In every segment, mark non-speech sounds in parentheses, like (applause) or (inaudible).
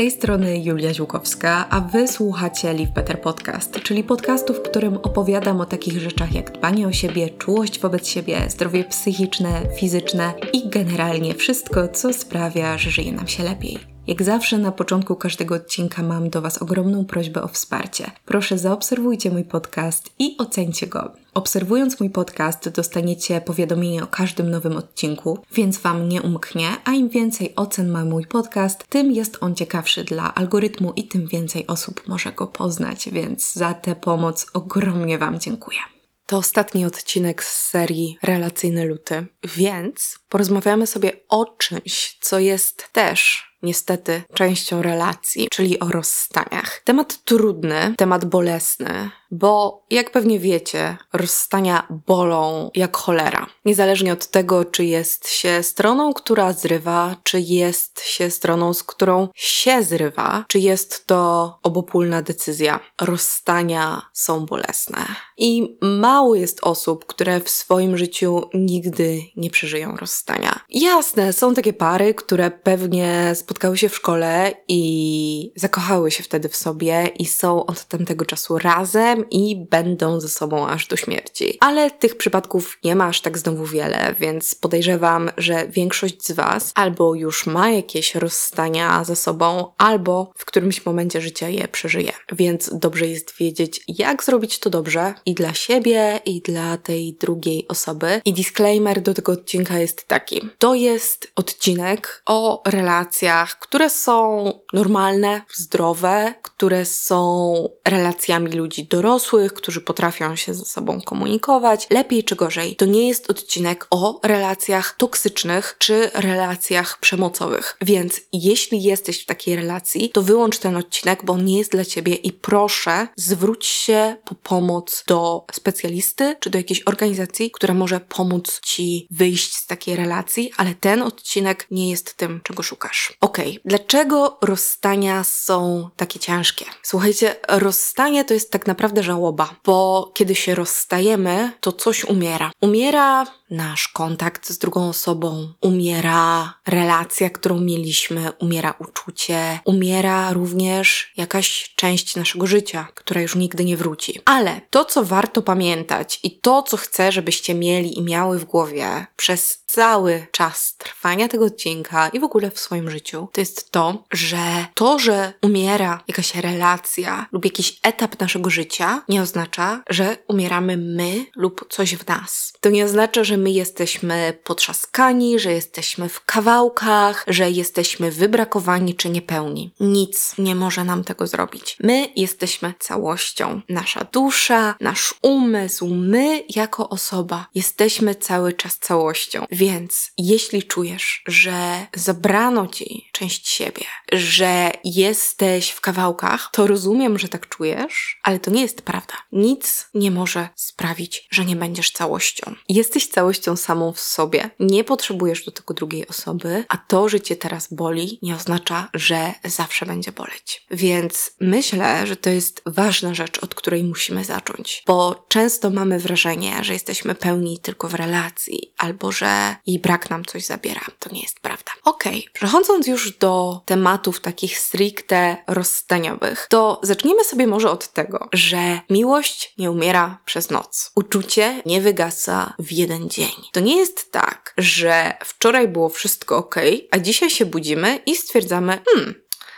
tej strony Julia Ziłkowska, a wy słuchacie Live Better Podcast, czyli podcastu, w którym opowiadam o takich rzeczach jak dbanie o siebie, czułość wobec siebie, zdrowie psychiczne, fizyczne i generalnie wszystko, co sprawia, że żyje nam się lepiej. Jak zawsze na początku każdego odcinka mam do Was ogromną prośbę o wsparcie. Proszę zaobserwujcie mój podcast i ocencie go. Obserwując mój podcast, dostaniecie powiadomienie o każdym nowym odcinku, więc Wam nie umknie, a im więcej ocen ma mój podcast, tym jest on ciekawszy dla algorytmu i tym więcej osób może go poznać, więc za tę pomoc ogromnie Wam dziękuję. To ostatni odcinek z serii Relacyjny Luty, więc porozmawiamy sobie o czymś, co jest też niestety częścią relacji, czyli o rozstaniach. Temat trudny, temat bolesny, bo jak pewnie wiecie, rozstania bolą jak cholera. Niezależnie od tego, czy jest się stroną, która zrywa, czy jest się stroną, z którą się zrywa, czy jest to obopólna decyzja. Rozstania są bolesne. I mało jest osób, które w swoim życiu nigdy nie przeżyją rozstania. Jasne, są takie pary, które pewnie spotkały się w szkole i zakochały się wtedy w sobie i są od tamtego czasu razem i będą ze sobą aż do śmierci. Ale tych przypadków nie ma aż tak znowu wiele, więc podejrzewam, że większość z Was albo już ma jakieś rozstania za sobą, albo w którymś momencie życia je przeżyje. Więc dobrze jest wiedzieć, jak zrobić to dobrze i dla siebie, i dla tej drugiej osoby. I disclaimer do tego odcinka jest taki. To jest odcinek o relacjach, które są normalne, zdrowe, które są relacjami ludzi dorosłych, którzy potrafią się ze sobą komunikować, lepiej czy gorzej. To nie jest odcinek o relacjach toksycznych czy relacjach przemocowych. Więc jeśli jesteś w takiej relacji, to wyłącz ten odcinek, bo on nie jest dla ciebie i proszę zwróć się po pomoc do specjalisty czy do jakiejś organizacji, która może pomóc ci wyjść z takiej relacji, ale ten odcinek nie jest tym, czego szukasz. Okej, okay. dlaczego rozstania są takie ciężkie? Słuchajcie, rozstanie to jest tak naprawdę żałoba, bo kiedy się rozstajemy, to coś umiera. Umiera nasz kontakt z drugą osobą, umiera relacja, którą mieliśmy, umiera uczucie, umiera również jakaś część naszego życia, która już nigdy nie wróci. Ale to, co warto pamiętać i to, co chcę, żebyście mieli i miały w głowie przez cały czas trwania tego odcinka i w ogóle w swoim życiu, to jest to, że to, że umiera jakaś relacja lub jakiś etap naszego życia, nie oznacza, że umieramy my lub coś w nas. To nie oznacza, że my jesteśmy potrzaskani, że jesteśmy w kawałkach, że jesteśmy wybrakowani czy niepełni. Nic nie może nam tego zrobić. My jesteśmy całością. Nasza dusza, nasz umysł, my jako osoba jesteśmy cały czas całością. Więc jeśli czujesz, że zabrano ci część siebie, że jesteś w kawałkach, to rozumiem, że tak czujesz, ale to nie jest prawda. Nic nie może sprawić, że nie będziesz całością. Jesteś całością samą w sobie. Nie potrzebujesz do tego drugiej osoby, a to, że cię teraz boli, nie oznacza, że zawsze będzie boleć. Więc myślę, że to jest ważna rzecz, od której musimy zacząć, bo często mamy wrażenie, że jesteśmy pełni tylko w relacji, albo że jej brak nam coś zabiera. To nie jest prawda. Okej, okay. przechodząc już do tematów takich stricte rozstaniowych, to zacznijmy sobie może od tego, że miłość nie umiera przez noc. Uczucie nie wygasa w jeden dzień. To nie jest tak, że wczoraj było wszystko ok, a dzisiaj się budzimy i stwierdzamy, hmm,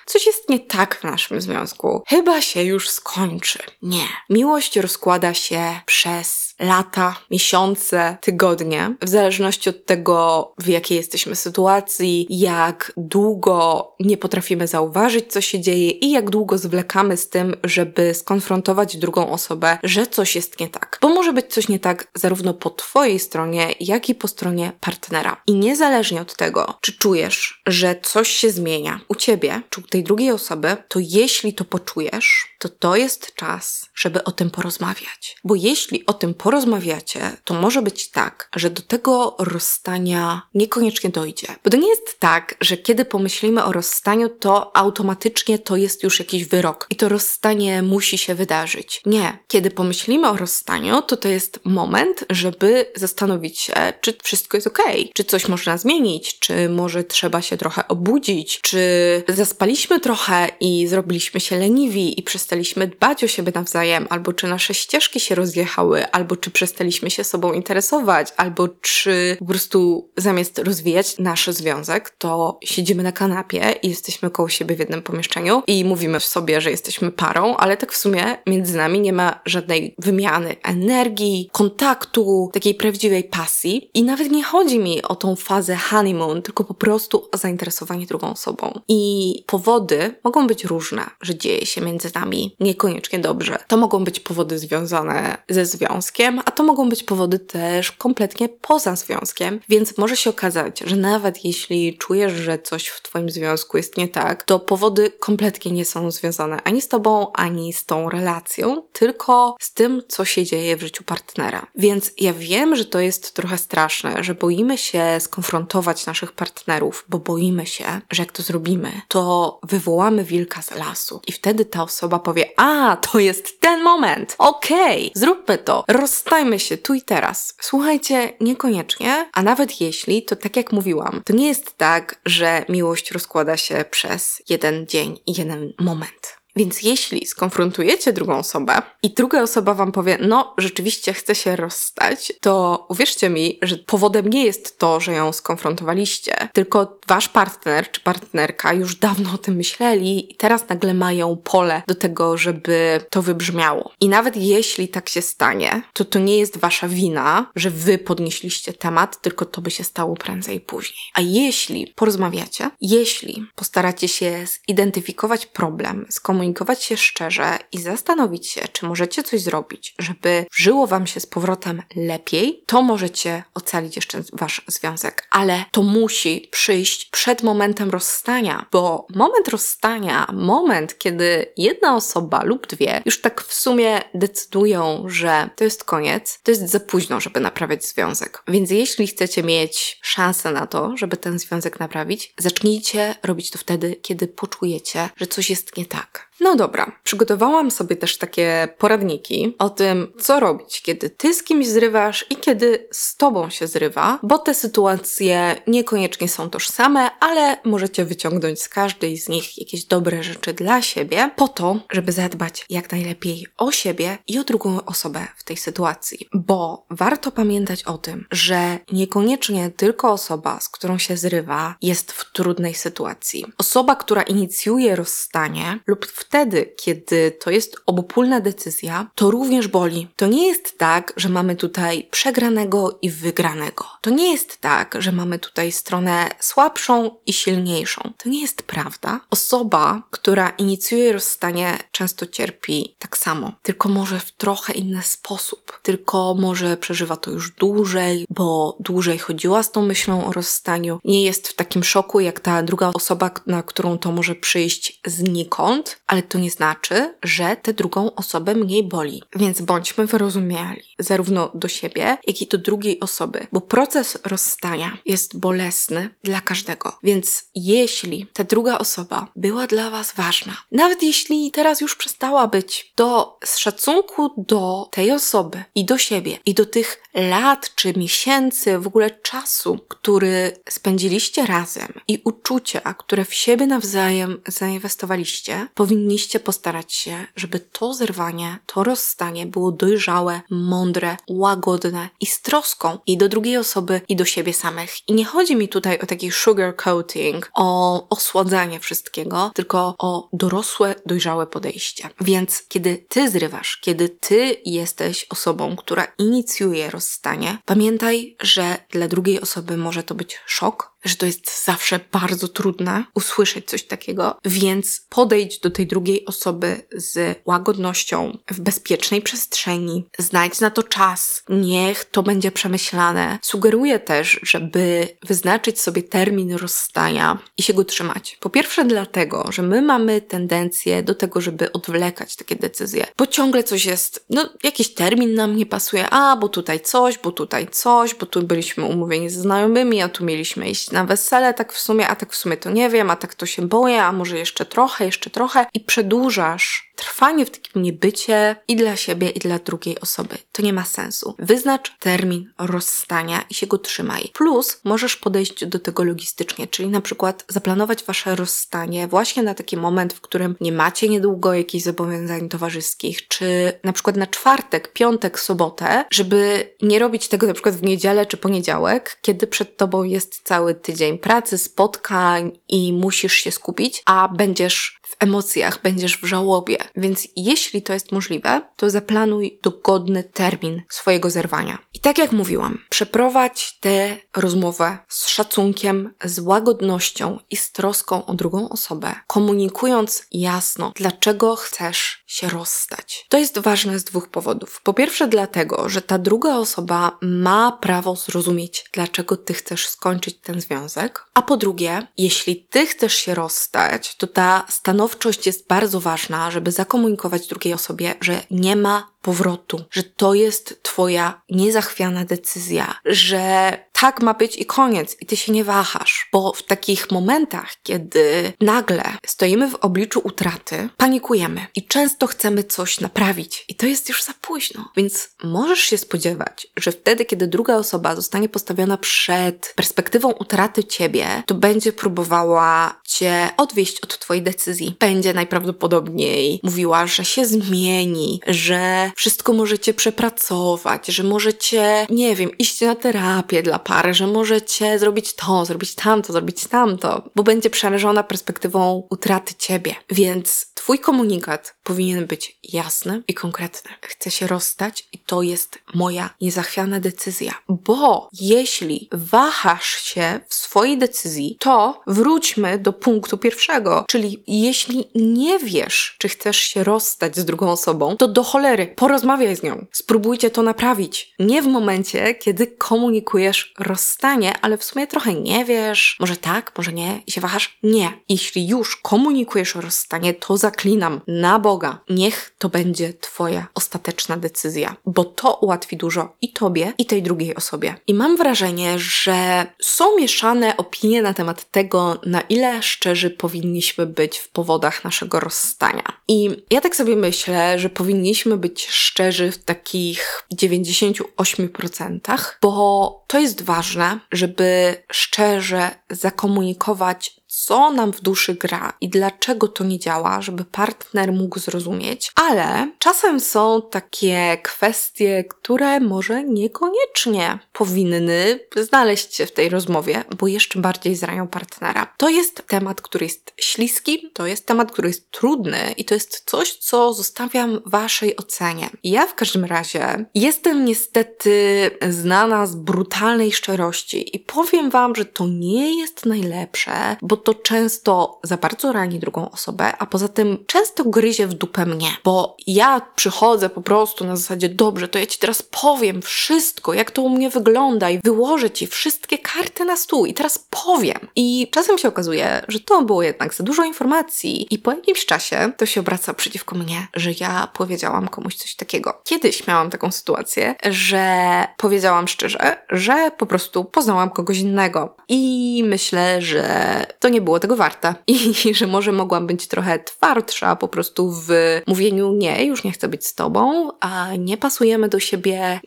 Coś jest nie tak w naszym związku. Chyba się już skończy. Nie. Miłość rozkłada się przez lata, miesiące, tygodnie, w zależności od tego, w jakiej jesteśmy sytuacji, jak długo nie potrafimy zauważyć, co się dzieje i jak długo zwlekamy z tym, żeby skonfrontować drugą osobę, że coś jest nie tak. Bo może być coś nie tak zarówno po Twojej stronie, jak i po stronie partnera. I niezależnie od tego, czy czujesz, że coś się zmienia u Ciebie, czy u tej drugiej osoby, to jeśli to poczujesz, to to jest czas, żeby o tym porozmawiać. Bo jeśli o tym porozmawiacie, to może być tak, że do tego rozstania niekoniecznie dojdzie. Bo to nie jest tak, że kiedy pomyślimy o rozstaniu, to automatycznie to jest już jakiś wyrok i to rozstanie musi się wydarzyć. Nie. Kiedy pomyślimy o rozstaniu, to to jest moment, żeby zastanowić się, czy wszystko jest ok, czy coś można zmienić, czy może trzeba się trochę obudzić, czy zaspaliśmy trochę i zrobiliśmy się leniwi i przestaliśmy dbać o siebie nawzajem, albo czy nasze ścieżki się rozjechały, albo czy przestaliśmy się sobą interesować, albo czy po prostu zamiast rozwijać nasz związek, to siedzimy na kanapie i jesteśmy koło siebie w jednym pomieszczeniu i mówimy sobie, że jesteśmy parą, ale tak w sumie między nami nie ma żadnej wymiany energii, kontaktu, takiej prawdziwej pasji. I nawet nie chodzi mi o tą fazę honeymoon, tylko po prostu o zainteresowanie drugą osobą. I powody mogą być różne, że dzieje się między nami niekoniecznie dobrze. To mogą być powody związane ze związkiem, a to mogą być powody też kompletnie poza związkiem, więc może się okazać, że nawet jeśli czujesz, że coś w Twoim związku jest nie tak, to powody kompletnie nie są związane ani z Tobą, ani z tą relacją, tylko z tym, co się dzieje w życiu partnera. Więc ja wiem, że to jest trochę straszne, że boimy się skonfrontować naszych partnerów, bo boimy się, że jak to zrobimy, to wywołamy wilka z lasu. I wtedy ta osoba powie: A, to jest ten moment! Okej, okay, zróbmy to, rozstajmy się tu i teraz. Słuchajcie, niekoniecznie, a nawet jeśli, to tak jak mówiłam, to nie jest tak, że miłość rozkłada się przez jeden dzień i jeden moment. Więc jeśli skonfrontujecie drugą osobę i druga osoba wam powie, no rzeczywiście chce się rozstać, to uwierzcie mi, że powodem nie jest to, że ją skonfrontowaliście, tylko wasz partner czy partnerka już dawno o tym myśleli i teraz nagle mają pole do tego, żeby to wybrzmiało. I nawet jeśli tak się stanie, to to nie jest wasza wina, że wy podnieśliście temat, tylko to by się stało prędzej później. A jeśli porozmawiacie, jeśli postaracie się zidentyfikować problem, skomunikować skomunikować się szczerze i zastanowić się, czy możecie coś zrobić, żeby żyło Wam się z powrotem lepiej, to możecie ocalić jeszcze Wasz związek. Ale to musi przyjść przed momentem rozstania, bo moment rozstania, moment, kiedy jedna osoba lub dwie już tak w sumie decydują, że to jest koniec, to jest za późno, żeby naprawiać związek. Więc jeśli chcecie mieć szansę na to, żeby ten związek naprawić, zacznijcie robić to wtedy, kiedy poczujecie, że coś jest nie tak. No dobra, przygotowałam sobie też takie poradniki o tym, co robić, kiedy ty z kimś zrywasz i kiedy z tobą się zrywa, bo te sytuacje niekoniecznie są tożsame, ale możecie wyciągnąć z każdej z nich jakieś dobre rzeczy dla siebie, po to, żeby zadbać jak najlepiej o siebie i o drugą osobę w tej sytuacji. Bo warto pamiętać o tym, że niekoniecznie tylko osoba, z którą się zrywa, jest w trudnej sytuacji. Osoba, która inicjuje rozstanie lub w wtedy, kiedy to jest obopólna decyzja, to również boli. To nie jest tak, że mamy tutaj przegranego i wygranego. To nie jest tak, że mamy tutaj stronę słabszą i silniejszą. To nie jest prawda. Osoba, która inicjuje rozstanie, często cierpi tak samo, tylko może w trochę inny sposób. Tylko może przeżywa to już dłużej, bo dłużej chodziła z tą myślą o rozstaniu. Nie jest w takim szoku, jak ta druga osoba, na którą to może przyjść znikąd, ale to nie znaczy, że tę drugą osobę mniej boli. Więc bądźmy wyrozumiali, zarówno do siebie, jak i do drugiej osoby, bo proces rozstania jest bolesny dla każdego. Więc jeśli ta druga osoba była dla Was ważna, nawet jeśli teraz już przestała być, to z szacunku do tej osoby i do siebie, i do tych lat czy miesięcy, w ogóle czasu, który spędziliście razem i uczucia, które w siebie nawzajem zainwestowaliście, powinni powinniście postarać się, żeby to zerwanie, to rozstanie było dojrzałe, mądre, łagodne i z troską i do drugiej osoby, i do siebie samych. I nie chodzi mi tutaj o taki sugar coating, o osładzanie wszystkiego, tylko o dorosłe, dojrzałe podejście. Więc kiedy ty zrywasz, kiedy ty jesteś osobą, która inicjuje rozstanie, pamiętaj, że dla drugiej osoby może to być szok, że to jest zawsze bardzo trudne usłyszeć coś takiego, więc podejdź do tej drugiej osoby z łagodnością, w bezpiecznej przestrzeni, znajdź na to czas, niech to będzie przemyślane. Sugeruję też, żeby wyznaczyć sobie termin rozstania i się go trzymać. Po pierwsze, dlatego, że my mamy tendencję do tego, żeby odwlekać takie decyzje, bo ciągle coś jest, no jakiś termin nam nie pasuje, a bo tutaj coś, bo tutaj coś, bo tu byliśmy umówieni z znajomymi, a tu mieliśmy iść na wesele, tak w sumie, a tak w sumie to nie wiem, a tak to się boję, a może jeszcze trochę, jeszcze trochę. I przedłużasz trwanie w takim niebycie i dla siebie, i dla drugiej osoby. To nie ma sensu. Wyznacz termin rozstania i się go trzymaj. Plus możesz podejść do tego logistycznie, czyli na przykład zaplanować wasze rozstanie właśnie na taki moment, w którym nie macie niedługo jakichś zobowiązań towarzyskich, czy na przykład na czwartek, piątek, sobotę, żeby nie robić tego na przykład w niedzielę czy poniedziałek, kiedy przed tobą jest cały tydzień pracy, spotkań i musisz się skupić, a będziesz w emocjach, będziesz w żałobie. Więc jeśli to jest możliwe, to zaplanuj dogodny termin swojego zerwania. I tak jak mówiłam, przeprowadź tę rozmowę z szacunkiem, z łagodnością i z troską o drugą osobę, komunikując jasno, dlaczego chcesz się rozstać. To jest ważne z dwóch powodów. Po pierwsze, dlatego, że ta druga osoba ma prawo zrozumieć, dlaczego ty chcesz skończyć ten związek. A po drugie, jeśli ty chcesz się rozstać, to ta stanowczość jest bardzo ważna, żeby zakomunikować drugiej osobie, że nie ma powrotu, że to jest Twoja niezachwiana decyzja, że tak ma być i koniec, i Ty się nie wahasz, bo w takich momentach, kiedy nagle stoimy w obliczu utraty, panikujemy i często chcemy coś naprawić, i to jest już za późno. Więc możesz się spodziewać, że wtedy, kiedy druga osoba zostanie postawiona przed perspektywą utraty Ciebie, to będzie próbowała Cię odwieść od Twojej decyzji. Będzie najprawdopodobniej mówiła, że się zmieni, że wszystko możecie przepracować, że możecie, nie wiem, iść na terapię dla że możecie zrobić to, zrobić tamto, zrobić tamto, bo będzie przerażona perspektywą utraty ciebie. Więc twój komunikat powinien być jasny i konkretny. Chcę się rozstać i to jest moja niezachwiana decyzja. Bo jeśli wahasz się w swojej decyzji, to wróćmy do punktu pierwszego, czyli jeśli nie wiesz, czy chcesz się rozstać z drugą osobą, to do cholery porozmawiaj z nią. Spróbujcie to naprawić. Nie w momencie, kiedy komunikujesz rozstanie, ale w sumie trochę nie wiesz, może tak, może nie i się wahasz. Nie. Jeśli już komunikujesz rozstanie, to zaklinam na Boga. Niech to będzie Twoja ostateczna decyzja, bo to ułatwi dużo i Tobie, i tej drugiej osobie. I mam wrażenie, że są mieszane opinie na temat tego, na ile szczerzy powinniśmy być w powodach naszego rozstania. I ja tak sobie myślę, że powinniśmy być szczerzy w takich 98%, bo to jest ważne, żeby szczerze zakomunikować co nam w duszy gra i dlaczego to nie działa, żeby partner mógł zrozumieć, ale czasem są takie kwestie, które może niekoniecznie powinny znaleźć się w tej rozmowie, bo jeszcze bardziej zrają partnera. To jest temat, który jest śliski, to jest temat, który jest trudny i to jest coś, co zostawiam waszej ocenie. Ja w każdym razie jestem niestety znana z brutalnej szczerości i powiem wam, że to nie jest najlepsze, bo to często za bardzo rani drugą osobę, a poza tym często gryzie w dupę mnie, bo ja przychodzę po prostu na zasadzie, dobrze, to ja ci teraz powiem wszystko, jak to u mnie wygląda i wyłożę ci wszystkie karty na stół i teraz powiem. I czasem się okazuje, że to było jednak za dużo informacji i po jakimś czasie to się obraca przeciwko mnie, że ja powiedziałam komuś coś takiego. Kiedyś miałam taką sytuację, że powiedziałam szczerze, że po prostu poznałam kogoś innego i myślę, że to nie było tego warta. (laughs) I że może mogłam być trochę twardsza po prostu w mówieniu nie, już nie chcę być z tobą, a nie pasujemy do siebie,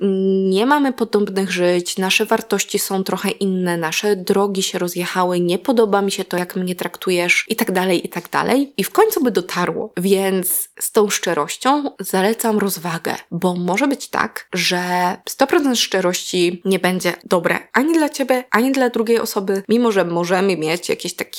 nie mamy podobnych żyć, nasze wartości są trochę inne, nasze drogi się rozjechały, nie podoba mi się to, jak mnie traktujesz i tak dalej, i tak dalej. I w końcu by dotarło. Więc z tą szczerością zalecam rozwagę, bo może być tak, że 100% szczerości nie będzie dobre ani dla ciebie, ani dla drugiej osoby, mimo że że możemy mieć jakieś takie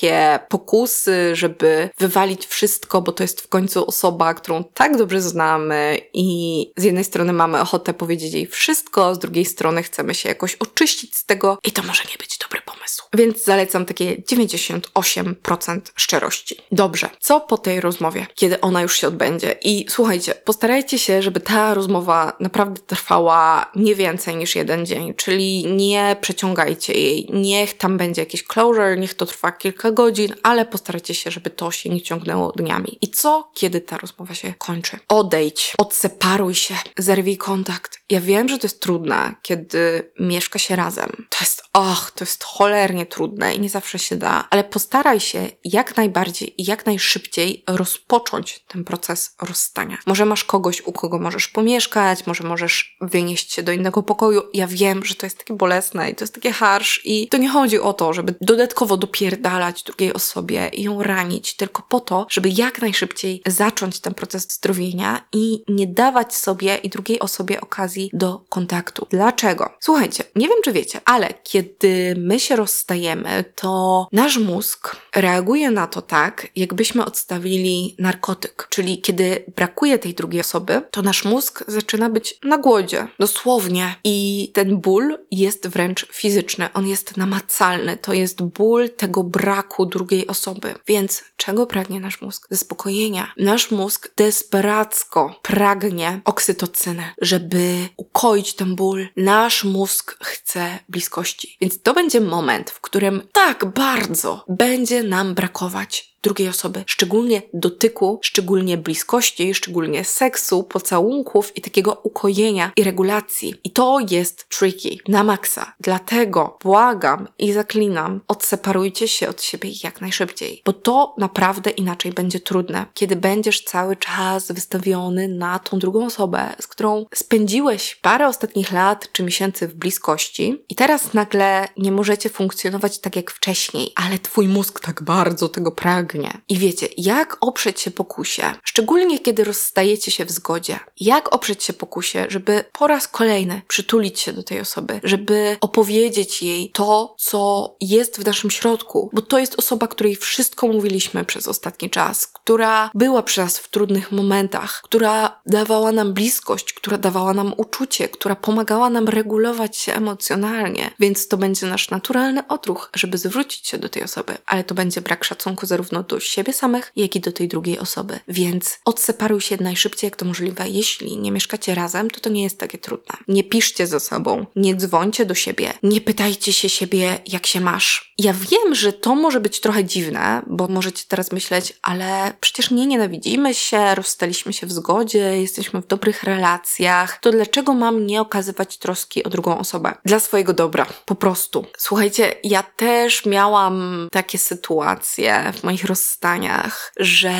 pokusy, żeby wywalić wszystko, bo to jest w końcu osoba, którą tak dobrze znamy i z jednej strony mamy ochotę powiedzieć jej wszystko, z drugiej strony chcemy się jakoś oczyścić z tego i to może nie być dobry pomysł. Więc zalecam takie 98% szczerości. Dobrze, co po tej rozmowie, kiedy ona już się odbędzie? I słuchajcie, postarajcie się, żeby ta rozmowa naprawdę trwała nie więcej niż jeden dzień, czyli nie przeciągajcie jej. Niech tam będzie jakiś closure, niech to trwa kilka godzin, ale postarajcie się, żeby to się nie ciągnęło dniami. I co, kiedy ta rozmowa się kończy? Odejdź, odseparuj się, zerwij kontakt. Ja wiem, że to jest trudne, kiedy mieszka się razem. To jest, och, to jest cholernie trudne i nie zawsze się da, ale postaraj się jak najbardziej i jak najszybciej rozpocząć ten proces rozstania. Może masz kogoś, u kogo możesz pomieszkać, może możesz wynieść się do innego pokoju. Ja wiem, że to jest takie bolesne i to jest takie harsh i to nie chodzi o to, żeby dodatkowo dopierdalać drugiej osobie i ją ranić, tylko po to, żeby jak najszybciej zacząć ten proces zdrowienia i nie dawać sobie i drugiej osobie okazji do kontaktu. Dlaczego? Słuchajcie, nie wiem czy wiecie, ale kiedy my się rozstajemy, to nasz mózg reaguje na to tak, jakbyśmy odstawili narkotyk. Czyli kiedy brakuje tej drugiej osoby, to nasz mózg zaczyna być na głodzie. Dosłownie. I ten ból jest wręcz fizyczny. On jest namacalny. To jest ból tego braku drugiej osoby. Więc czego pragnie nasz mózg? Zaspokojenia. Nasz mózg desperacko pragnie oksytocyny, żeby ukoić ten ból. Nasz mózg chce bliskości. Więc to będzie moment, w którym tak bardzo będzie nam brakować drugiej osoby, szczególnie dotyku, szczególnie bliskości, szczególnie seksu, pocałunków i takiego ukojenia i regulacji. I to jest tricky na maksa. Dlatego błagam i zaklinam, odseparujcie się od siebie jak najszybciej, bo to naprawdę inaczej będzie trudne, kiedy będziesz cały czas wystawiony na tą drugą osobę, z którą spędziłeś parę ostatnich lat czy miesięcy w bliskości i teraz nagle nie możecie funkcjonować tak jak wcześniej, ale twój mózg tak bardzo tego pragnie i wiecie, jak oprzeć się pokusie, szczególnie kiedy rozstajecie się w zgodzie, jak oprzeć się pokusie, żeby po raz kolejny przytulić się do tej osoby, żeby opowiedzieć jej to, co jest w naszym środku, bo to jest osoba, której wszystko mówiliśmy przez ostatni czas, która była przy nas w trudnych momentach, która dawała nam bliskość, która dawała nam uczucie, która pomagała nam regulować się emocjonalnie, więc to będzie nasz naturalny odruch, żeby zwrócić się do tej osoby, ale to będzie brak szacunku zarówno do siebie samych, jak i do tej drugiej osoby. Więc odseparuj się najszybciej, jak to możliwe. Jeśli nie mieszkacie razem, to to nie jest takie trudne. Nie piszcie ze sobą, nie dzwońcie do siebie, nie pytajcie się siebie, jak się masz. Ja wiem, że to może być trochę dziwne, bo możecie teraz myśleć, ale przecież nie nienawidzimy się, rozstaliśmy się w zgodzie, jesteśmy w dobrych relacjach, to dlaczego mam nie okazywać troski o drugą osobę? Dla swojego dobra, po prostu. Słuchajcie, ja też miałam takie sytuacje w moich rozstaniach, że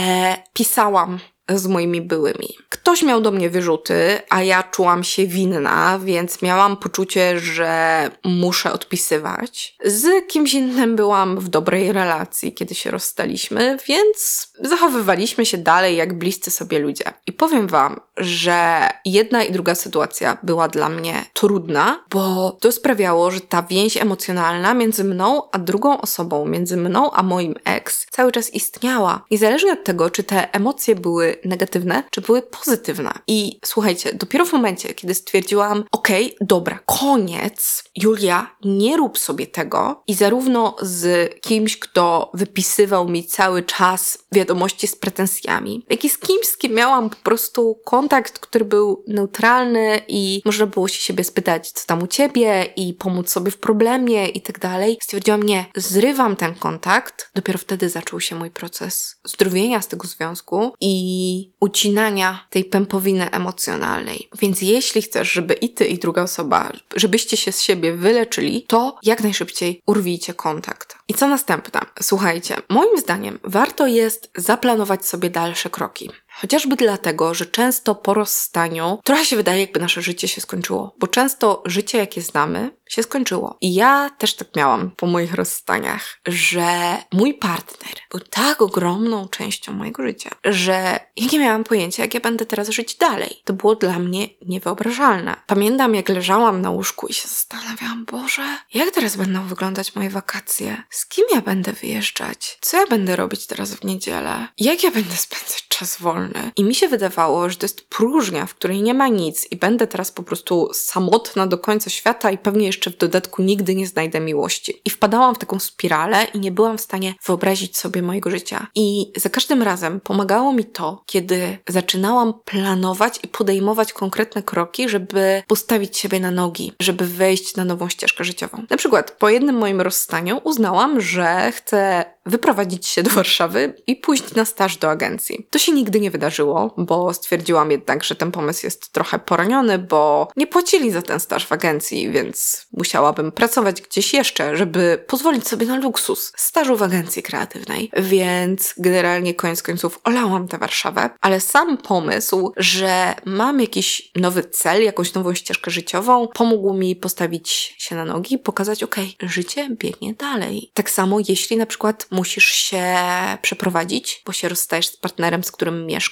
pisałam z moimi byłymi. Ktoś miał do mnie wyrzuty, a ja czułam się winna, więc miałam poczucie, że muszę odpisywać. Z kimś innym byłam w dobrej relacji, kiedy się rozstaliśmy, więc zachowywaliśmy się dalej jak bliscy sobie ludzie. I powiem Wam, że jedna i druga sytuacja była dla mnie trudna, bo to sprawiało, że ta więź emocjonalna między mną a drugą osobą, między mną a moim ex, cały czas istniała. Niezależnie od tego, czy te emocje były negatywne, czy były pozytywne. I słuchajcie, dopiero w momencie, kiedy stwierdziłam, okej, okay, dobra, koniec, Julia, nie rób sobie tego i zarówno z kimś, kto wypisywał mi cały czas wiadomości z pretensjami, jak i z kimś, z kim miałam po prostu kontakt, który był neutralny i można było się siebie spytać, co tam u ciebie i pomóc sobie w problemie i tak dalej. Stwierdziłam, nie, zrywam ten kontakt. Dopiero wtedy zaczął się mój proces zdrowienia z tego związku i ucinania tej pępowiny emocjonalnej. Więc jeśli chcesz, żeby i ty, i druga osoba, żebyście się z siebie wyleczyli, to jak najszybciej urwijcie kontakt. I co następne? Słuchajcie, moim zdaniem warto jest zaplanować sobie dalsze kroki. Chociażby dlatego, że często po rozstaniu trochę się wydaje, jakby nasze życie się skończyło, bo często życie, jakie znamy, się skończyło. I ja też tak miałam po moich rozstaniach, że mój partner był tak ogromną częścią mojego życia, że ja nie miałam pojęcia, jak ja będę teraz żyć dalej. To było dla mnie niewyobrażalne. Pamiętam, jak leżałam na łóżku i się zastanawiałam, Boże, jak teraz będą wyglądać moje wakacje? Z kim ja będę wyjeżdżać? Co ja będę robić teraz w niedzielę? Jak ja będę spędzać czas wolny? I mi się wydawało, że to jest próżnia, w której nie ma nic i będę teraz po prostu samotna do końca świata i pewnie jeszcze w dodatku nigdy nie znajdę miłości. I wpadałam w taką spiralę i nie byłam w stanie wyobrazić sobie mojego życia. I za każdym razem pomagało mi to, kiedy zaczynałam planować i podejmować konkretne kroki, żeby postawić siebie na nogi, żeby wejść na nową ścieżkę życiową. Na przykład po jednym moim rozstaniu uznałam, że chcę wyprowadzić się do Warszawy i pójść na staż do agencji. To się nigdy nie wydarzyło, bo stwierdziłam jednak, że ten pomysł jest trochę poraniony, bo nie płacili za ten staż w agencji, więc musiałabym pracować gdzieś jeszcze, żeby pozwolić sobie na luksus stażu w agencji kreatywnej. Więc generalnie koniec końców olałam tę Warszawę, ale sam pomysł, że mam jakiś nowy cel, jakąś nową ścieżkę życiową, pomógł mi postawić się na nogi, pokazać, ok, życie biegnie dalej. Tak samo jeśli na przykład musisz się przeprowadzić, bo się rozstajesz z partnerem, z którym mieszkasz.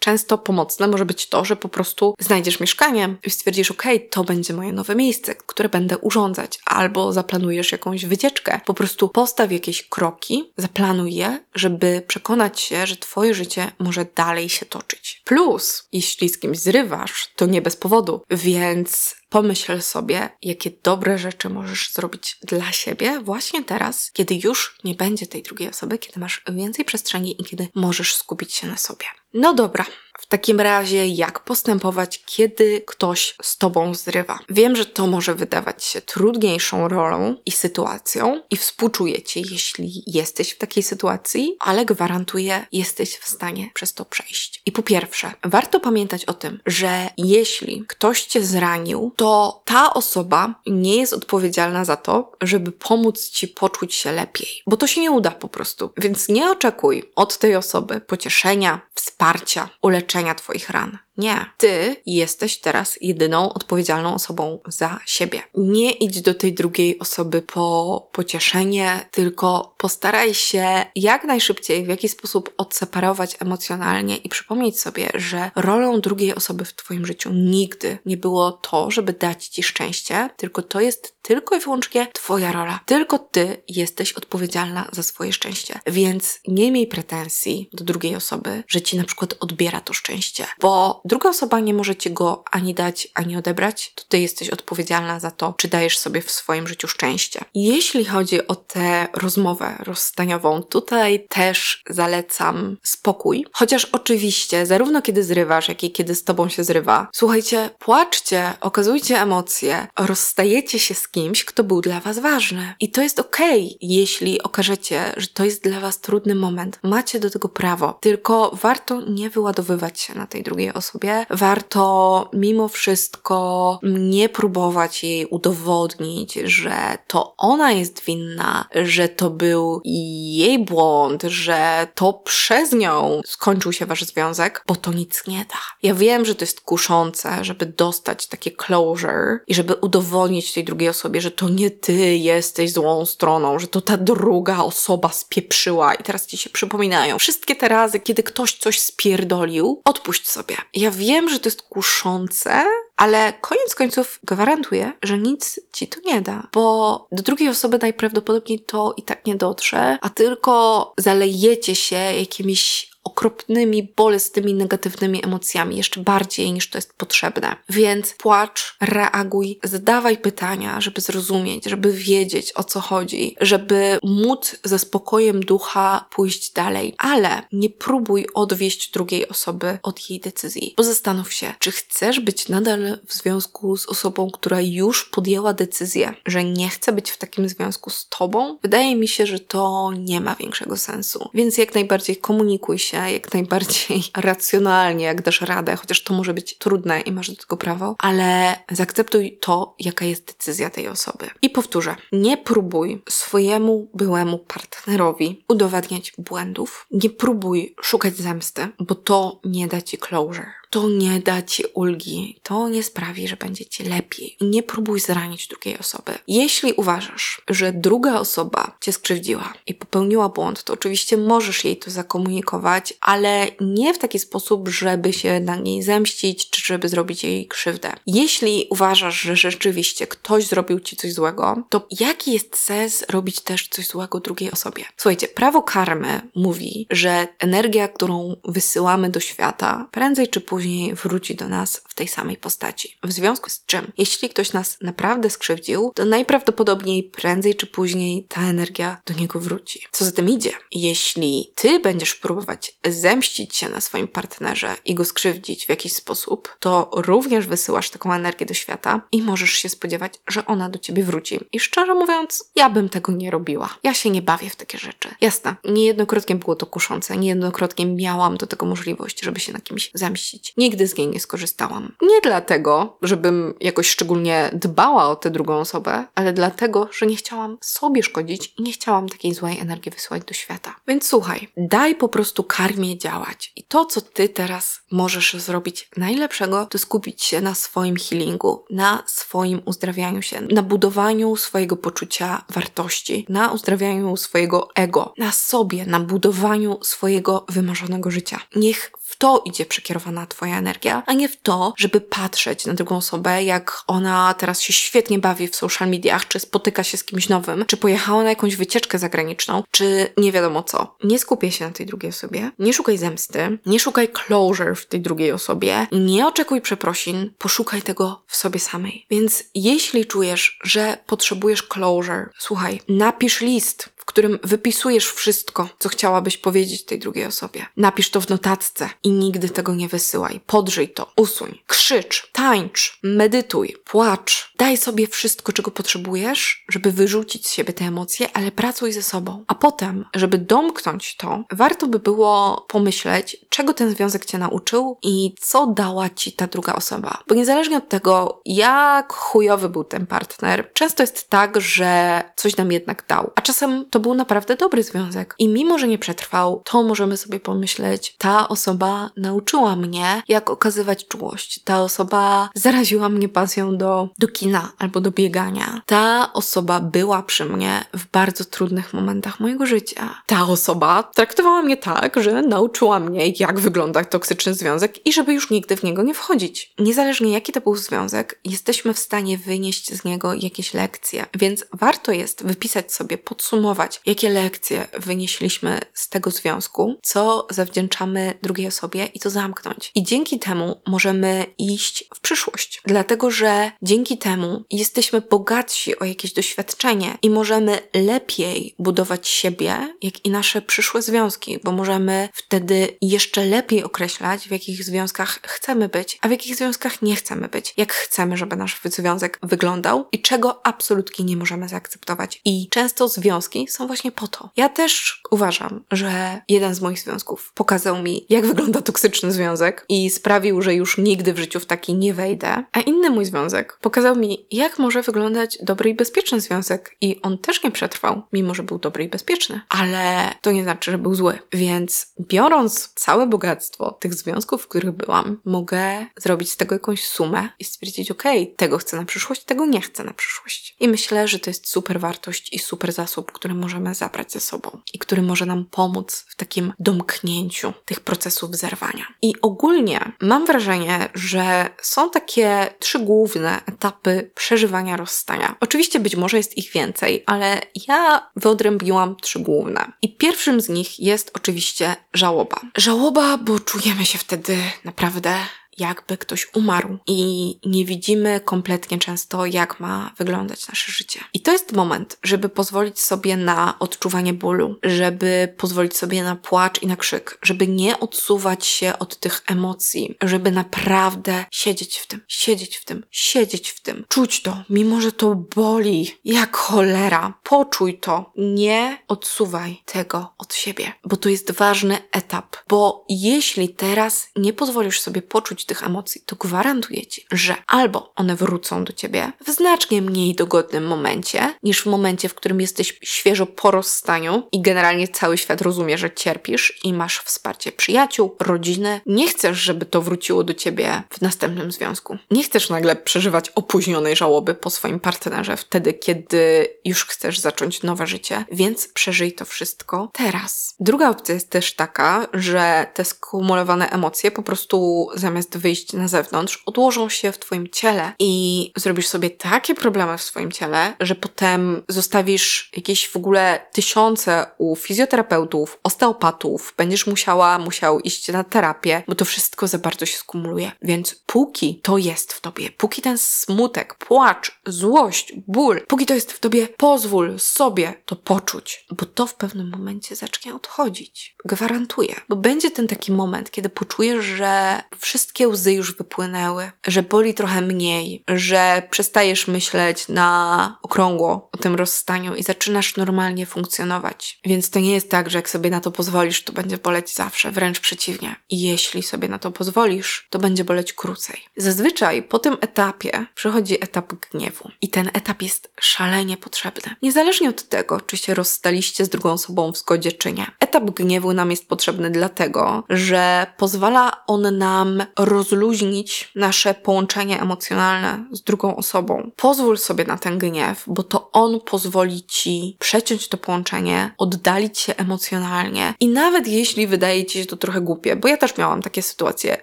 Często pomocne może być to, że po prostu znajdziesz mieszkanie i stwierdzisz, ok, to będzie moje nowe miejsce, które będę urządzać, albo zaplanujesz jakąś wycieczkę. Po prostu postaw jakieś kroki, zaplanuj je, żeby przekonać się, że twoje życie może dalej się toczyć. Plus, jeśli z kimś zrywasz, to nie bez powodu, więc Pomyśl sobie, jakie dobre rzeczy możesz zrobić dla siebie właśnie teraz, kiedy już nie będzie tej drugiej osoby, kiedy masz więcej przestrzeni i kiedy możesz skupić się na sobie. No dobra, takim razie, jak postępować, kiedy ktoś z tobą zrywa? Wiem, że to może wydawać się trudniejszą rolą i sytuacją, i współczuję ci, jeśli jesteś w takiej sytuacji, ale gwarantuję, jesteś w stanie przez to przejść. I po pierwsze, warto pamiętać o tym, że jeśli ktoś cię zranił, to ta osoba nie jest odpowiedzialna za to, żeby pomóc ci poczuć się lepiej, bo to się nie uda po prostu. Więc nie oczekuj od tej osoby pocieszenia, wsparcia, uleczenia Twoich ran. Nie. Ty jesteś teraz jedyną odpowiedzialną osobą za siebie. Nie idź do tej drugiej osoby po pocieszenie, tylko postaraj się jak najszybciej w jakiś sposób odseparować emocjonalnie i przypomnieć sobie, że rolą drugiej osoby w Twoim życiu nigdy nie było to, żeby dać Ci szczęście, tylko to jest tylko i wyłącznie Twoja rola. Tylko Ty jesteś odpowiedzialna za swoje szczęście. Więc nie miej pretensji do drugiej osoby, że Ci na przykład odbiera to szczęście, bo druga osoba nie może ci go ani dać, ani odebrać, to ty jesteś odpowiedzialna za to, czy dajesz sobie w swoim życiu szczęście. Jeśli chodzi o tę rozmowę rozstaniową, tutaj też zalecam spokój. Chociaż oczywiście, zarówno kiedy zrywasz, jak i kiedy z tobą się zrywa, słuchajcie, płaczcie, okazujcie emocje, rozstajecie się z kimś, kto był dla was ważny. I to jest okej, okay, jeśli okażecie, że to jest dla was trudny moment. Macie do tego prawo. Tylko warto nie wyładowywać się na tej drugiej osobie sobie, warto mimo wszystko nie próbować jej udowodnić, że to ona jest winna, że to był jej błąd, że to przez nią skończył się wasz związek, bo to nic nie da. Ja wiem, że to jest kuszące, żeby dostać takie closure i żeby udowodnić tej drugiej osobie, że to nie ty jesteś złą stroną, że to ta druga osoba spieprzyła i teraz ci się przypominają. Wszystkie te razy, kiedy ktoś coś spierdolił, odpuść sobie. Ja wiem, że to jest kuszące, ale koniec końców gwarantuję, że nic ci to nie da, bo do drugiej osoby najprawdopodobniej to i tak nie dotrze, a tylko zalejecie się jakimiś okropnymi, bolesnymi, negatywnymi emocjami, jeszcze bardziej niż to jest potrzebne. Więc płacz, reaguj, zadawaj pytania, żeby zrozumieć, żeby wiedzieć o co chodzi, żeby móc ze spokojem ducha pójść dalej, ale nie próbuj odwieść drugiej osoby od jej decyzji. Bo zastanów się, czy chcesz być nadal w związku z osobą, która już podjęła decyzję, że nie chce być w takim związku z tobą, wydaje mi się, że to nie ma większego sensu. Więc jak najbardziej komunikuj się, jak najbardziej (laughs) racjonalnie, jak dasz radę, chociaż to może być trudne i masz do tego prawo, ale zaakceptuj to, jaka jest decyzja tej osoby. I powtórzę, nie próbuj swojemu byłemu partnerowi udowadniać błędów, nie próbuj szukać zemsty, bo to nie da ci closure to nie da ci ulgi, to nie sprawi, że będzie ci lepiej. Nie próbuj zranić drugiej osoby. Jeśli uważasz, że druga osoba cię skrzywdziła i popełniła błąd, to oczywiście możesz jej to zakomunikować, ale nie w taki sposób, żeby się na niej zemścić, czy żeby zrobić jej krzywdę. Jeśli uważasz, że rzeczywiście ktoś zrobił ci coś złego, to jaki jest sens robić też coś złego drugiej osobie? Słuchajcie, prawo karmy mówi, że energia, którą wysyłamy do świata, prędzej czy później później wróci do nas w tej samej postaci. W związku z czym, jeśli ktoś nas naprawdę skrzywdził, to najprawdopodobniej prędzej czy później ta energia do niego wróci. Co za tym idzie? Jeśli ty będziesz próbować zemścić się na swoim partnerze i go skrzywdzić w jakiś sposób, to również wysyłasz taką energię do świata i możesz się spodziewać, że ona do ciebie wróci. I szczerze mówiąc, ja bym tego nie robiła. Ja się nie bawię w takie rzeczy. Jasne, niejednokrotnie było to kuszące, niejednokrotnie miałam do tego możliwość, żeby się na kimś zemścić. Nigdy z niej nie skorzystałam. Nie dlatego, żebym jakoś szczególnie dbała o tę drugą osobę, ale dlatego, że nie chciałam sobie szkodzić i nie chciałam takiej złej energii wysyłać do świata. Więc słuchaj, daj po prostu karmie działać. I to, co ty teraz możesz zrobić najlepszego, to skupić się na swoim healingu, na swoim uzdrawianiu się, na budowaniu swojego poczucia wartości, na uzdrawianiu swojego ego, na sobie, na budowaniu swojego wymarzonego życia. Niech to idzie przekierowana Twoja energia, a nie w to, żeby patrzeć na drugą osobę, jak ona teraz się świetnie bawi w social mediach, czy spotyka się z kimś nowym, czy pojechała na jakąś wycieczkę zagraniczną, czy nie wiadomo co. Nie skupię się na tej drugiej osobie, nie szukaj zemsty, nie szukaj closure w tej drugiej osobie, nie oczekuj przeprosin, poszukaj tego w sobie samej. Więc jeśli czujesz, że potrzebujesz closure, słuchaj, napisz list którym wypisujesz wszystko, co chciałabyś powiedzieć tej drugiej osobie. Napisz to w notatce i nigdy tego nie wysyłaj. Podrzyj to, usuń, krzycz, tańcz, medytuj, płacz. Daj sobie wszystko, czego potrzebujesz, żeby wyrzucić z siebie te emocje, ale pracuj ze sobą. A potem, żeby domknąć to, warto by było pomyśleć, czego ten związek cię nauczył i co dała ci ta druga osoba. Bo niezależnie od tego, jak chujowy był ten partner, często jest tak, że coś nam jednak dał. A czasem to był naprawdę dobry związek. I mimo, że nie przetrwał, to możemy sobie pomyśleć, ta osoba nauczyła mnie, jak okazywać czułość. Ta osoba zaraziła mnie pasją do, do kina albo do biegania. Ta osoba była przy mnie w bardzo trudnych momentach mojego życia. Ta osoba traktowała mnie tak, że nauczyła mnie, jak wygląda toksyczny związek i żeby już nigdy w niego nie wchodzić. Niezależnie jaki to był związek, jesteśmy w stanie wynieść z niego jakieś lekcje, więc warto jest wypisać sobie, podsumować, jakie lekcje wynieśliśmy z tego związku, co zawdzięczamy drugiej osobie i to zamknąć. I dzięki temu możemy iść w przyszłość, dlatego że dzięki temu jesteśmy bogatsi o jakieś doświadczenie i możemy lepiej budować siebie, jak i nasze przyszłe związki, bo możemy wtedy jeszcze lepiej określać, w jakich związkach chcemy być, a w jakich związkach nie chcemy być, jak chcemy, żeby nasz związek wyglądał i czego absolutnie nie możemy zaakceptować. I często związki są właśnie po to. Ja też uważam, że jeden z moich związków pokazał mi, jak wygląda toksyczny związek i sprawił, że już nigdy w życiu w taki nie wejdę. A inny mój związek pokazał mi, jak może wyglądać dobry i bezpieczny związek. I on też nie przetrwał, mimo że był dobry i bezpieczny. Ale to nie znaczy, że był zły. Więc biorąc całe bogactwo tych związków, w których byłam, mogę zrobić z tego jakąś sumę i stwierdzić, ok, tego chcę na przyszłość, tego nie chcę na przyszłość. I myślę, że to jest super wartość i super zasób, który możemy zabrać ze sobą i który może nam pomóc w takim domknięciu tych procesów zerwania. I ogólnie mam wrażenie, że są takie trzy główne etapy przeżywania rozstania. Oczywiście być może jest ich więcej, ale ja wyodrębiłam trzy główne. I pierwszym z nich jest oczywiście żałoba. Żałoba, bo czujemy się wtedy naprawdę jakby ktoś umarł i nie widzimy kompletnie często, jak ma wyglądać nasze życie. I to jest moment, żeby pozwolić sobie na odczuwanie bólu, żeby pozwolić sobie na płacz i na krzyk, żeby nie odsuwać się od tych emocji, żeby naprawdę siedzieć w tym, siedzieć w tym, siedzieć w tym, czuć to, mimo że to boli jak cholera. Poczuj to. Nie odsuwaj tego od siebie, bo to jest ważny etap, bo jeśli teraz nie pozwolisz sobie poczuć tych emocji, to gwarantuję ci, że albo one wrócą do ciebie w znacznie mniej dogodnym momencie, niż w momencie, w którym jesteś świeżo po rozstaniu i generalnie cały świat rozumie, że cierpisz i masz wsparcie przyjaciół, rodziny. Nie chcesz, żeby to wróciło do ciebie w następnym związku. Nie chcesz nagle przeżywać opóźnionej żałoby po swoim partnerze wtedy, kiedy już chcesz zacząć nowe życie, więc przeżyj to wszystko teraz. Druga opcja jest też taka, że te skumulowane emocje po prostu zamiast wyjść na zewnątrz, odłożą się w Twoim ciele i zrobisz sobie takie problemy w swoim ciele, że potem zostawisz jakieś w ogóle tysiące u fizjoterapeutów, osteopatów, będziesz musiała, musiał iść na terapię, bo to wszystko za bardzo się skumuluje. Więc póki to jest w Tobie, póki ten smutek, płacz, złość, ból, póki to jest w Tobie, pozwól sobie to poczuć, bo to w pewnym momencie zacznie odchodzić. Gwarantuję, bo będzie ten taki moment, kiedy poczujesz, że wszystkie łzy już wypłynęły, że boli trochę mniej, że przestajesz myśleć na okrągło o tym rozstaniu i zaczynasz normalnie funkcjonować. Więc to nie jest tak, że jak sobie na to pozwolisz, to będzie boleć zawsze, wręcz przeciwnie. I jeśli sobie na to pozwolisz, to będzie boleć krócej. Zazwyczaj po tym etapie przychodzi etap gniewu. I ten etap jest szalenie potrzebny. Niezależnie od tego, czy się rozstaliście z drugą osobą w zgodzie, czy nie. Etap gniewu nam jest potrzebny dlatego, że pozwala on nam rozluźnić nasze połączenie emocjonalne z drugą osobą. Pozwól sobie na ten gniew, bo to on pozwoli ci przeciąć to połączenie, oddalić się emocjonalnie. I nawet jeśli wydaje ci się to trochę głupie, bo ja też miałam takie sytuacje,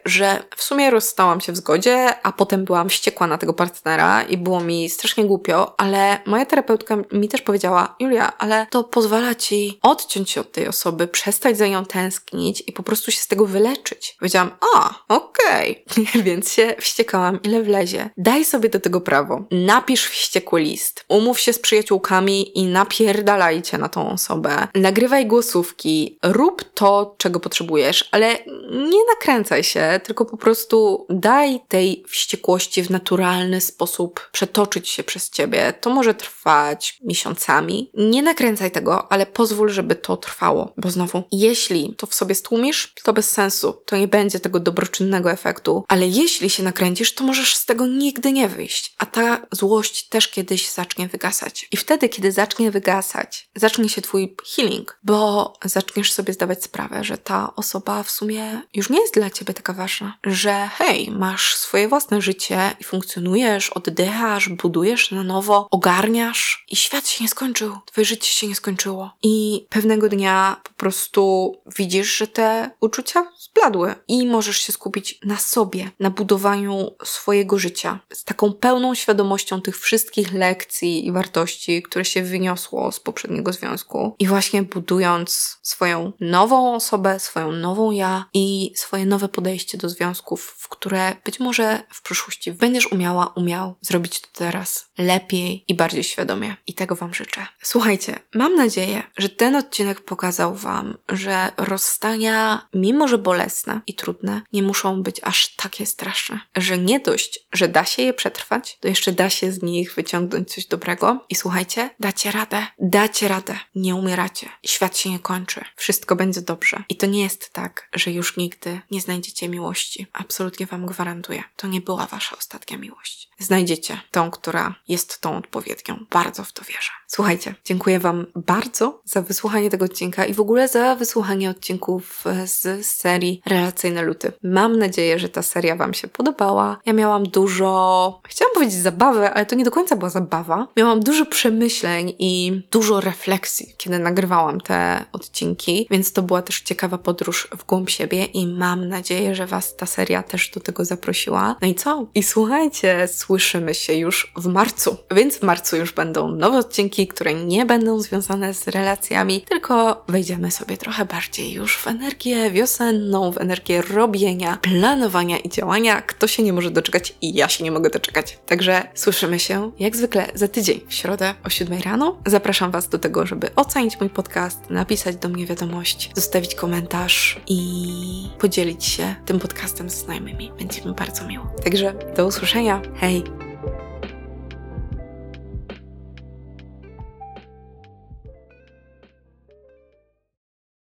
że w sumie rozstałam się w zgodzie, a potem byłam wściekła na tego partnera i było mi strasznie głupio, ale moja terapeutka mi też powiedziała: Julia, ale to pozwala ci odciąć się od tej osoby, przestać za nią tęsknić i po prostu się z tego wyleczyć. Powiedziałam: A, okej, okay. (laughs) więc się wściekałam, ile wlezie. Daj sobie do tego prawo. Napisz wściekły list. Umów się z przyjaciółkami i napierdalajcie na tą osobę. Nagrywaj głosówki. Rób to, czego potrzebujesz, ale nie nakręcaj się, tylko po prostu daj tej wściekłości w naturalny sposób przetoczyć się przez ciebie. To może trwać miesiącami. Nie nakręcaj tego, ale pozwól, żeby to trwało, bo znowu, jeśli to w sobie stłumisz, to bez sensu. To nie będzie tego dobroczynnego efektu, ale jeśli się nakręcisz, to możesz z tego nigdy nie wyjść. A ta złość też kiedyś zacznie wygasać. I wtedy, kiedy zacznie wygasać, zacznie się twój healing, bo zaczniesz sobie zdawać sprawę, że ta osoba w sumie już nie jest dla ciebie taka ważna, że hej, masz swoje własne życie i funkcjonujesz, oddychasz, budujesz na nowo, ogarniasz i świat się nie skończył, twoje życie się nie skończyło. I pewnego dnia po prostu widzisz, że te uczucia zbladły i możesz się skupić na sobie, na budowaniu swojego życia z taką pełną świadomością tych wszystkich lekcji i wartości, które się wyniosło z poprzedniego związku i właśnie budując swoją nową osobę, swoją nową ja i swoje nowe podejście do związków, w które być może w przyszłości będziesz umiała, umiał zrobić to teraz lepiej i bardziej świadomie. I tego Wam życzę. Słuchajcie, mam nadzieję, że ten odcinek pokazał Wam, że rozstania, mimo że bolesne i trudne, nie muszą być aż takie straszne. Że nie dość, że da się je przetrwać, to jeszcze da się z nich wyciągnąć coś dobrego. I słuchajcie, dacie radę, dacie radę, nie umieracie. Świat się nie kończy, wszystko będzie dobrze. I to nie jest tak, że już nigdy nie znajdziecie miłości. Absolutnie Wam gwarantuję. To nie była Wasza ostatnia miłość. Znajdziecie tą, która jest tą odpowiednią. Bardzo w to wierzę. Słuchajcie, dziękuję Wam bardzo za wysłuchanie tego odcinka i w ogóle za wysłuchanie odcinków z serii Relacyjne Luty. Mam nadzieję, że ta seria Wam się podobała. Ja miałam dużo, chciałam powiedzieć zabawy, ale to nie do końca była zabawa. Miałam dużo przemyśleń i dużo refleksji, kiedy nagrywałam te odcinki, więc to była też ciekawa podróż w głąb siebie i mam nadzieję, że Was ta seria też do tego zaprosiła. No i co? I słuchajcie, słyszymy się już w marcu. Więc w marcu już będą nowe odcinki, które nie będą związane z relacjami, tylko wejdziemy sobie trochę bardziej już w energię wiosenną, w energię robienia, planowania i działania. Kto się nie może doczekać i ja się nie mogę doczekać. Także słyszymy się jak zwykle za tydzień w środę o 7 rano. Zapraszam Was do tego, żeby ocenić mój podcast, napisać do mnie wiadomość, zostawić komentarz i podzielić się tym podcastem z znajomymi. Będzie mi bardzo miło. Także do usłyszenia. Hej! Bye.